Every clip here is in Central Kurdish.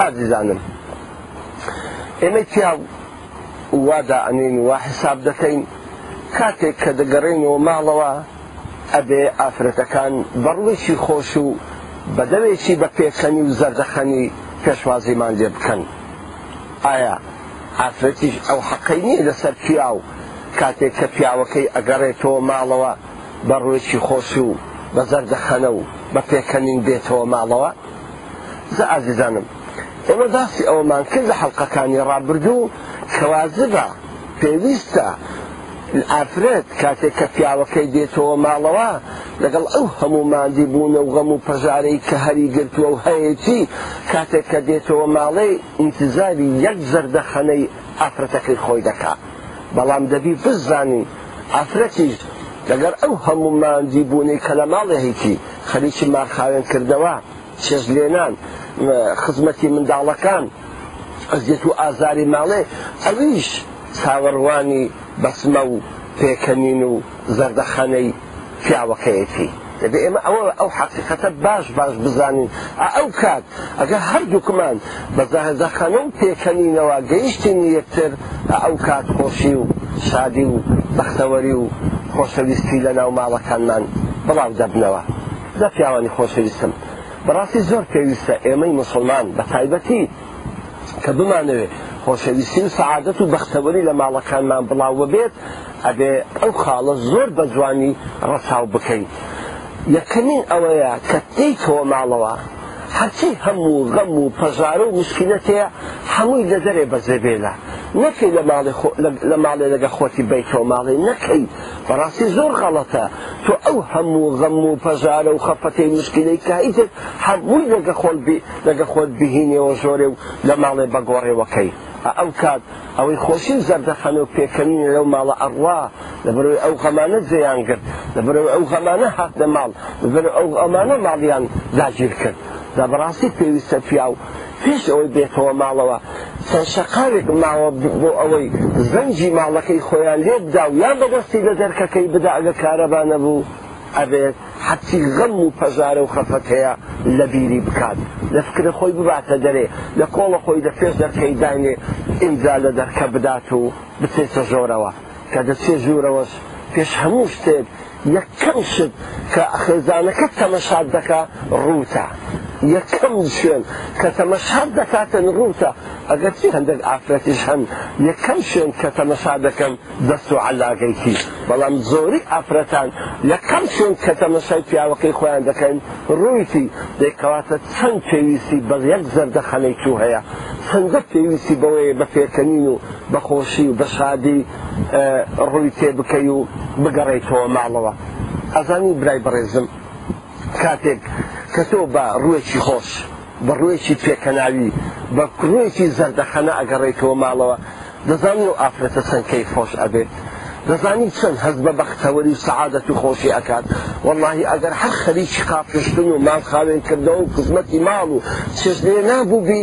ئازیزانم ئێمەی پیاو وا دائەنین وا حساب دەکەین کاتێک کە دەگەڕێنەوە ماڵەوە ئەبێ ئافرەتەکان بەڕوویی خۆش و بەدەوێکی بە پێکەنی و زەردەخەنی پێشوازیمان لێ بکەن ئایا ئافرەتیش ئەو حەقەی نییە لەسەر پیاو کاتێک کە پیاوەکەی ئەگەڕێتەوە ماڵەوە بە ڕوێکی خۆش و بە زەردەخەنە و بە پێکەنین بێتەوە ماڵەوە زە ئازیزانم ئێمە باسی ئەوەمان کرد لە حەڵقەکانی ڕابردوو کەوازبە پێویستە ئافرەت کاتێک کە پیاوەکەی دێتەوە ماڵەوە لەگەڵ ئەو هەموو مادی بوونە و غەم و پەژارەی کە هەری گرتووە و هەیەی کاتێک کە دێتەوە ماڵەی ئینتزاری یەک زەردەخەنەی ئافرەتەکەی خۆی دەکا بەڵام دەبی بزانین ئافرەتیش لەگەر ئەو هەموو مادی بوونەی کە لە ماڵێهیتی خەریکی ماخاوێن کردەوە چێژلێنان، خزمەتی منداڵەکان، ئەزیەت و ئازاری ماڵێ ئەویش چاوەڕوانی بەچمە و پێکەنین و زەردەخەنەی پیاوەکەیەتی. دەبێ ئێمە ئەوە ئەو حەقیقەتە باش باش بزانین ئا ئەو کات ئەگەر هەردووکمان بە زەردەخەنە و پێکەنینەوە گەیشتین یەکتر ئا ئەو کات خۆشی و شادی و بەختەوەری و خۆشەویستی لە ناو ماڵەکانمان بڵاو دەبنەوە. دە پیاوانی خۆشەویستم بەڕاستی زۆر پێویستە ئێمەی موسڵمان بە تایبەتی کە بمانەوێ خۆشەویستی و سەعادەت و بەختەوەری لە ماڵەکانمان بڵاوە بێت ئەبێ ئەو خاڵە زۆر بە جوانی ڕەچاو بکەین یەکەمین ئەوەیە کە تیکەوە ماڵەوە هەرچی هەموو غەم و پەژارە و مشکینەتەیە هەمووی لە دەرێ بەجێبێلە نەکەی لە ماڵێ لە ماڵێ لەگە خۆتی بیتەوە ماڵێ نەکەی بەڕاستی زۆر غەڵەتە تۆ ئەو هەموو غەم و پەژارە و خەفەتەی مشکلەی کە ئیتر هەمووی لەگە خۆل بی لەگە خۆت بهینێەوە ژۆرێ و لە ماڵێ بە گۆڕێوەکەی ئەو کات ئەوەی خۆشی و زەردەخەنە و پێکەنینە لەو ماڵە ئەڕوا لەبەرەوەی ئەو غەمانە جێیان گرت لەبەرەوەی ئەو غەمانە هاتنە ماڵ لەبەر ئەو ئەمانە ماڵیان داگیر کرد دا بەڕاستی پێویستە پیاو پێش ئەوەی بێتەوە ماڵەوە چەند شەقامێک ماوە بۆ ئەوەی زەنجی ماڵەکەی خۆیان لێ بدا و یان بەدەستی لە دەرکەکەی بدا ئەگە کارەبا نەبوو ئەبێت حەچی غەم و پەژارە و خەفەتەیە لە بیری بکات لە فکرە خۆی بباتە دەرێ لە کۆڵە خۆی لە پێش دەرکەی داینێ ئینجا لە دەرکە بدات و بچێتە ژۆرەوە کە دەچێ ژوورەوەش پێش هەموو شتێک یەکەم شت کە خێزانەکەت تەمەشات دەکا ڕووتە یەکەم شوێن کە تەمەشات دەکاتن ڕووتە ئەگەر چی هەندێک ئافرەتیش هەن یەکەم شوێن کە تەمەشا دەکەن دەست و عەلاگەیتی بەڵام زۆری ئافرەتان یەکەم شوێن کە تەمەشای پیاوەکەی خۆیان دەکەن ڕوویتی دەیکەواتە چەند پێویستی بە یەک زەردەخەنەی تو هەیە چەندە پێویستی بەوەیە بە پێکەنین و بەخۆشی و بە شادی ڕووی تێ بکەی و بگەڕێیتەوە ماڵەوە ئەزانی برای بەڕێزم کاتێک کە تۆ بە ڕووێکی خۆش بە ڕووێکی پێکەناوی بە ڕووێکی زەردەخەنە ئەگەڕێیتەوە ماڵەوە دەزانی و ئافرەتە چەند کەی خۆش ئەبێت دەزانی چەند هەز بە بەختەوەری و سەعادەت و خۆشی ئەکات واللهی ئەگەر هەر خەریکی قاپشتن و ماڵ خاوێن کردەوە و خزمەتی ماڵ و چێژنێ نابووبی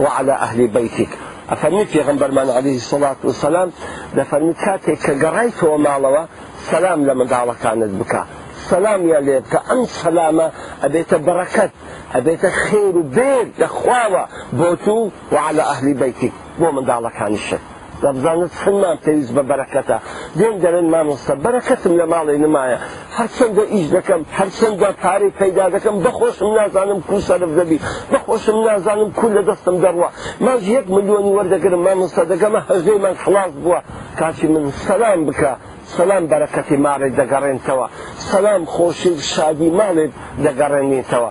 وعلی اهل بیتک ئەفەرمووی پێغەمبەرمان علیه الصلوة والسلام دەفەرمووی کاتێک کە گەڕایتەوە ماڵەوە سەلام لە منداڵەکانت بکە سەلامیان لێ بکە ئەم سەلامە ئەبێتە بەڕەکەت ئەبێتە خێر و بێت لە خواوە بۆ تو وعلى ئەهلی بەیتیک بۆ منداڵەکانیشت وابزانم چەندمان پێویست بە بەرەکەتە دێن دەرێن مامۆستا بەرەکەتم لە ماڵێ نمایە هەرچەندە ئیش دەکەم هەرچەندە پارەی پەیدا دەکەم بەخۆشم نازانم کو سەرف دەبی بەخۆشم نازانم کو لە دەستم دەڕوە ماش یەک ملیۆنی وەردەگرم مامۆستا دەگەمە هەژدەی مانگ خلاص بووە کاچی من سەلام بکە سەلام بەرەکەتی ماڵێ دەگەڕێنتەوە سەلام خۆشی شادی ماڵێ دەگەڕێنیتەوە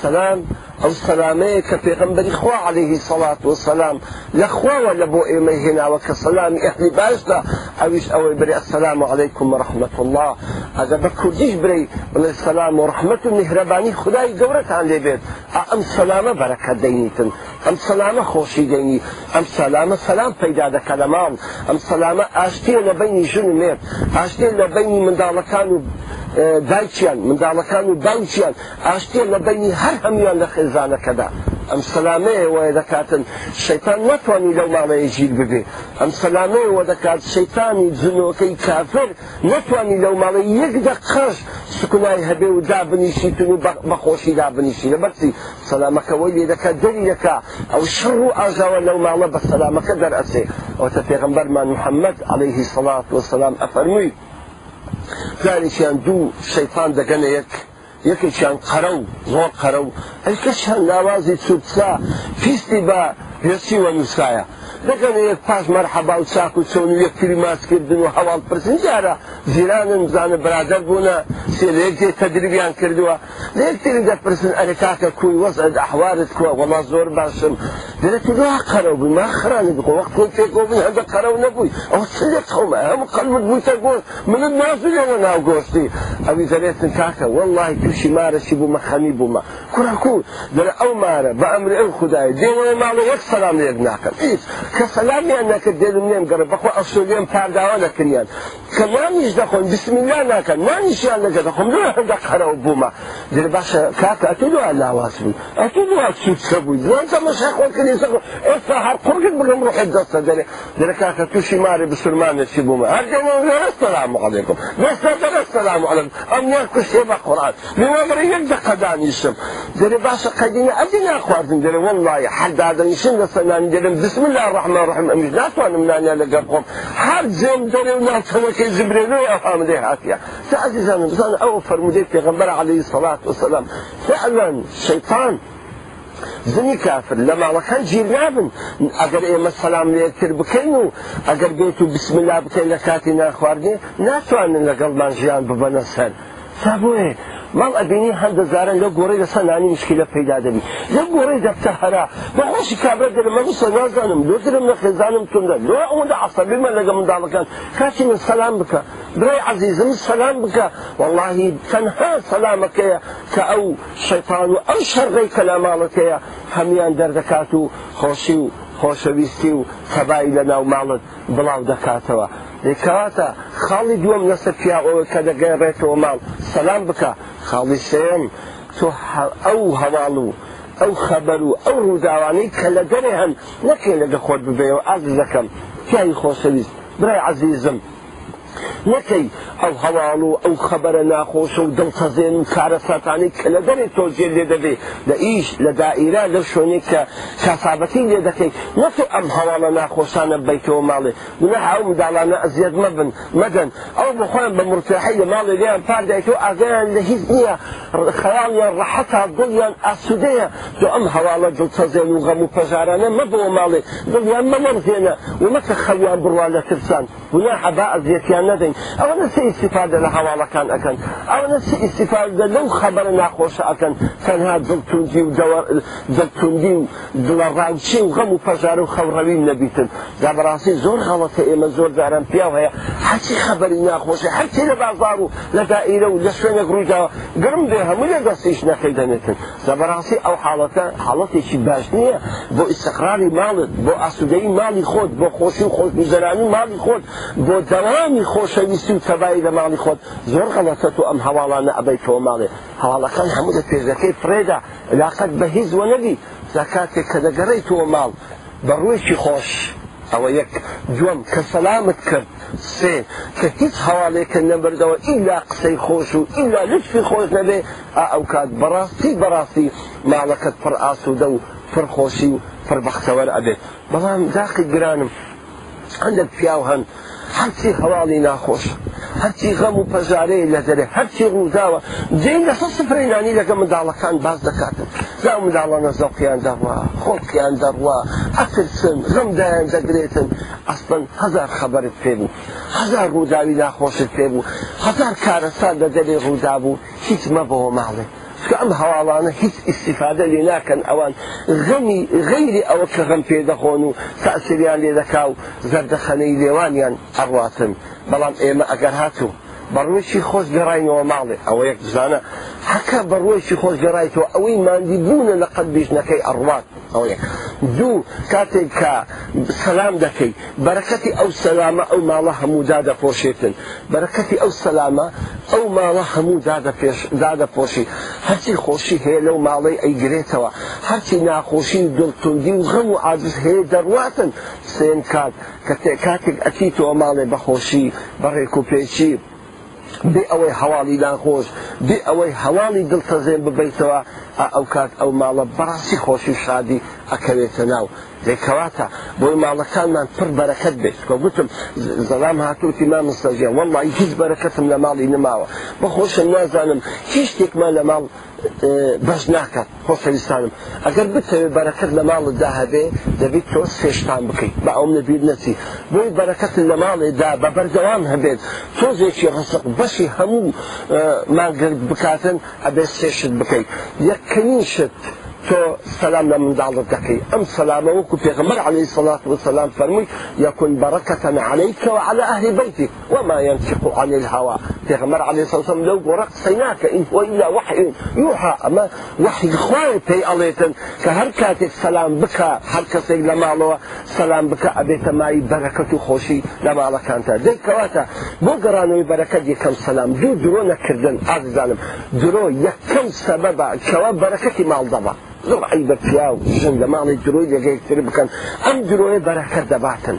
سەلام، ئەو سەلامەیە کە پێغەمبەری خوا عەلەیهی سەڵات وەسەلام لە خواوە لە بۆ ئێمەی هێناوە کە سەلامی ئەهلی باشتە، ئەویش ئەوەی برێ السلام علیکم و رحمە اللە، ئەگەر بە کوردیش برێی بڵێ سەلام و رەحمەت و میهرەبانی خودای گەورەتان لێ بێت، ئا ئەم سەلامە بەرەکەت دەینیتن، ئەم سەلامە خۆشی دەینی، ئەم سەلامە سەلام پەیدا دەکا لە ماڵ، ئەم سەلامە ئاشتییە لە بەینی ژن و مێرد، ئاشتییە لە بەینی منداڵەکان و دایکیان، منداڵەکان و باوکیان، ئاشتیە لە بەینی هەر هەموان لە خێزانەکەدا ئەم سەلامەیە وەە دەکاتن شەیتان ناتوانی لەو ماڵەیە ژیر ببێ ئەم سەلامەیە وە دەکات شەیتانی جنۆکەی کافر نەتوانی لەو ماڵی یەک دە قەش سکونای هەبێ و دابنیشیتن و بەخۆشی دابنیشی لە بەرسی سەلامەکەەوەی لێ دەکات دەری دەکا ئەو شەڕ و ئاژاوە لەو ماڵە بە سەلامەکە دەرئەچێ ئەوتە پێغمبەرمان محەممەد عليهەیهی سەڵات وسلام ئەفەرمووی جارێکیان دوو شەیتان دەگەنە یەک یەکێکیان قەرە و زۆر قەرە و ئەی کە چەند ناوازی چووبچا پیستی بە گوێچی وە نووسایە دەگەنە یەک پاش مەرحەبا و چاک و چۆن و یەکتری ماچ کردن و هەواڵ پرسین دیارە جیرانن بزانە برادەر بوونە سێ لە یەک جێ تەدریبیان کردووە لە یەکتری دەپرسن ئەرێ کاکە کوی وەزعت ئەحوالت کوە وەڵا زۆر باشم دەرێ تو وا قەرە بووی ما خرانت بخۆ وەخت خۆی پێکەوە بووی هەندە قەرە نەبووی ئەوە چ لێ قەومە هەموو قەلبت بوویتە گۆش منت نازنێ وە ناو گۆستی. ئەویش دەلێتن کاکە وەللەهی توشی مارەشی بومە خەمی بومە. کورە کور. دەلێ ئەو مارە بە ئەمری ئەو خودایە دێنەوە ماڵێ یەک سەلام لە یەک ناکەن ئیچ. کە سەلامیان نەکرد دێلم نێم گەڕێ بەخوا ئەفسۆ لێم پار داوا لە کنیان. کە نانیش دەخۆن بسم اللە ناکەن نانیشیان لەگە دەخۆم لۆ هەندە قەرەو بومە. دەلێ باشە کاکە ئەتوو لۆ وا لاواز بوی ئەتوو لۆ وا چوچکە بوی لۆ جەمەشە خۆ کنیسە خۆ ئێستا هەر قوڕگت بکەم ڕوحت دەستە دەلێ برا کاکە توشی ماری بسرمانە چی بوومە هەر دەمەوە هەرە سەلام عەلەیکم بەسە دەرە سەلام عەلەیکم ئەموان کوشتێ بە قورئان بێوا بڕێ یەک دەقە دانیشم دەرێ باشە قەدینە ئەدی ناخوازم دەرێ وەڵڵاهی هەر دادەنیشم لەسەر نانی دەرێم بسم الله الرحمن الرحیم ئەمیش ناتوانم نانیا لەگەڵ خۆم هەر جێم دەرێ و ناوچەوەکەی زبرێنەوە ئەوهام لێ هاتیە سا ئەزیزانم بزانە ئەوە فەرموودەی پێغەمبەر عەلەیهی سەڵات وسەلام فعلا شەیتان زنی کافر لە ماڵەکان گیر نابن ئەگەر ئێمە سەسلام لەکتر بکەین و ئەگەر بێت و بسملا بکەین لە کاتی ناخواردنێ ناتوانن لەگەڵمان ژیان ببەنە سەر سابێ ماڵ ئەبینی هەندەزارە لە گۆڕی لەسەر نانی مشکلە پەیدا دەبی لە گۆڕی دەفتە هەرا بە خۆشی کابرا دەرمە بسە نازانم لۆ درم لە خێزانم توندا لۆ ئەوەندە عسەبیمە لەگە منداڵەکان کاچی من سەسلام بکە برای عزیزم سەسلام بکە واللهی تەنها سەسلامەکەیە کە ئەو شەیتان و ئەو شەڕەی کە لە ماڵت هەیە هەموویان دەردەکات و خۆشی و خۆشەویستی و تەبایی لە ناو ماڵت بڵاو دەکاتەوە دەی کەواتە خاڵی دووەم لەسەر پیاو ئەوەی کە دەگەڕێتەوە ماڵ سەلام بکا خاڵی سێیەم تۆ ئەو هەواڵ و ئەو خەبەر و ئەو ڕووداوانەی کە لە دەرێ هەن نەکەی لەگە خۆت ببەیەوە ئازیزەکەم پیاوی خۆشەویست برای عەزیزم نەکەی ئەو هەواڵ و ئەو خەبەرە ناخۆشە و دڵتەزێن و کارەساتانەی کە لە دەرێ تۆ جێت لێ دەبێ لە ئیش، لە دائیرە، لەو شوێنەی کە کاسابەکەی لێ دەکەی، نەتۆ ئەم هەواڵە ناخۆشانە ببەیتەوە ماڵێ. گوناحە ئەو منداڵانە ئەزیەت مەبن، مەدەن. ئەوە بۆ خۆیان بە مڕتاحی لە ماڵێ لێیان پار دایتەوە ئاگایان لە هیچ نییە. خەیاڵیان ڕەحەتە، دڵیان ئاسوودەیە، تۆ ئەم هەواڵە دڵتەزێن و غەم و پەژارانە مەبەوە ماڵێ، دڵیان مەلەرزێنە و مەکە خەویان بڕوا لە ترسان، گوناحە با ئەزیەتیان نەدەین، ئەوەنە چ ئیستیفادە لە هەواڵەکان ئەکەن، ئەوەنە چ ئیستیفادە لەو خەبەرە ناخۆشە ئەکەن، تەنها دڵتوندی و دڵتوندی و دڵەڕاوکێ و غەم و پەژارە و خەوڕەوی نەبیتن. جا بەڕاستی زۆر غەڵەتە ئێمە زۆر جاران پیاو هەیە هەرچی خەبەری ناخۆشی هەرچی لە بازار و لە دائیرە و لە شوێنێک ڕوویداوە گرم بێ هەموو لە دەستیش نەکەی دەنێتن جا بەڕاستی ئەو حاڵەتە حاڵەتێکی باش نییە بۆ ئیسقراری ماڵت بۆ ئاسوودەی ماڵی خۆت بۆ خۆشی و خۆشگوزەرانی ماڵی خۆت بۆ دەوامی خۆشەویستی و تەبایی لە ماڵی خۆت زۆر غەڵەتە تو ئەم هەواڵانە ئەبەیتەوە ماڵێ هەواڵەکان هەموو لە پێزەکەی فرێدا لاقەت بە هیچ وە نەبی زکاتێک کە دەگەڕیتەوە ماڵ بە ڕووێکی خۆش ئەوە یەک دووەم کە سەلامت کرد سێ کە هیچ هەواڵێکە نەبردەوە ئیلا قسەی خۆش و ئیلا لوتفی خۆش نەبێ ئا ئەو کات بەڕاستی بەڕاستی ماڵەکەت پڕ ئاسوودە و پڕ خۆشی و پڕ بەختەوەر ئەبێت بەڵام داقی گرانم هەندێک پیاو هەن هەرچی هەواڵی ناخۆشە هەرچی غەم و پەژارەیە لە دەرێ هەرچی ڕووداوە جێی لەسەر سفرەی نانی لەگە منداڵەکان باز دەکاتن زاو منداڵانە زەوقیان دەڕوا خۆڵکیان دەڕوا ئەترسن غەمدایان دەگرێتن ئەسڵەن هەزار خەبەرت پێ بوو هەزار ڕووداوی ناخۆشت پێ بوو هەزار کارەسات لە دەرێ ڕوودا بوو هیچ مەبەوە ماڵێ چونکە ئەم هەواڵانە هیچ ئیستیفادە لێ ناکەن ئەوان غەمی غەیری ئەوە کە غەم پێ دەخۆن و تەئسیریان لێ دەکا و زەردەخەنەی لێوانیان ئەڕواتن بەڵام ئێمە ئەگەر هاتوو بەڕوویی خۆش گەڕینەوە ماڵێ ئەوە یەک بزانە حەکە بەڕوویی خۆش گەڕایتەوە ئەوەی ماندی بوونە لە قەد بیژنەکەی ئەڕوات ئەوەیەک دوو کاتێک کە سەلام دەکەی بەرەکەتی ئەو سەلامە ئەو ماڵە هەموو دادەپۆشێتن بەرەکەتی ئەو سەلامە ئەو ماڵە هەموو دادەپێش دادەپۆشی هەرچی خۆشی هەیە لەو ماڵەی ئەیگرێتەوە هەرچی ناخۆشی و دڵتوندی و غەم و عادز هەیە دەڕواتن سێن کات کە کاتێک ئەتی تۆ ماڵێ بەخۆشی بەڕێک و پێچی بێ ئەوەی هەواڵی ناخۆش بێ ئەوەی هەواڵی دڵتەزێن ببیتەوە ئەوکات ئەو ماڵە بەڕاستی خۆشی و شادی ئەکەوێتە ناو دەکەواتە بۆی ماڵەکانمان پڕ بەرەکەت بێت کە گوتم زەلام هاتووتی ما مستەژێ وەڵی هیچ بەرەکەتم لە ماڵی نماوە بەخۆشم نازانم هیچ شتێکمان لە ماڵ بەس ناکات خۆشەویستانم ئەگەر بتەوێت بەرەکەت لە ماڵتدا هەبێ دەبیت تۆ سێشتان بکەیت بە ئەوم لەبییر نەچی بۆی بەرەکەت لە ماڵێدا بە بەردەوام هەبێت تۆزێکی ڕسق بەشی هەموو مانگرت بکاتن ئەبێت سێشت بکەیت یەکەمین شت تۆ سەسلام لە منداڵت دەکەی ئەم سەلامە وەکو پێغمەر عليه سڵات وسلام فەرمووی یەکن بەڕەکەتەن عليهیکەوە على ئەهلی بەیتی وما ينطق عن الهوى پێغەمبەر علی سڵ سم لەو گۆڕە قسەی ناکە ئین هو الا وحی یوحا ئەمە وحی خوای پێی ئەڵێتن کە هەر کاتێک سەلام بکە هەر کەسێک لە ماڵەوە سەلام بکە ئەبێتە مای بەرەکەت و خۆشی لە ماڵەکانتە دەی کەواتە بۆ گەڕانەوەی بەرەکەت یەکەم سەلام دوو درۆ نەکردن ئازیزانم درۆ یەکەم سەبەبە کەوا بەرەکەتی ماڵ دەبە زۆر عیبە پیاو ژن لە ماڵی درۆی لەگەیەکتر بکەن ئەم درۆیە بەرەکەت دەباتن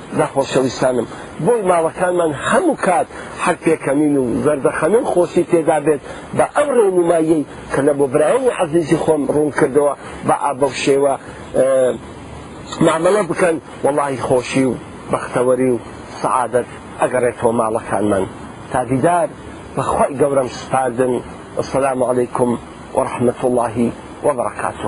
دە خۆشەویستانم بۆی ماڵەکانمان هەموو کات حەک پێکەنین و زەردەخەنەو خۆشی تێدا بێت بە ئەو ڕێنوماییەی کە لە بۆ برایانی عەزیزی خۆم ڕوون کردەوە با ئا بەو شێوە مامەڵە بکەن وەڵاهی خۆشی و بەختەوەری و سەعادەت ئەگەڕێتەوە ماڵەکانمان تا دیدار بەخوای گەورەم سپاردن وسلام علیکم ورحمة اللە وبرکاته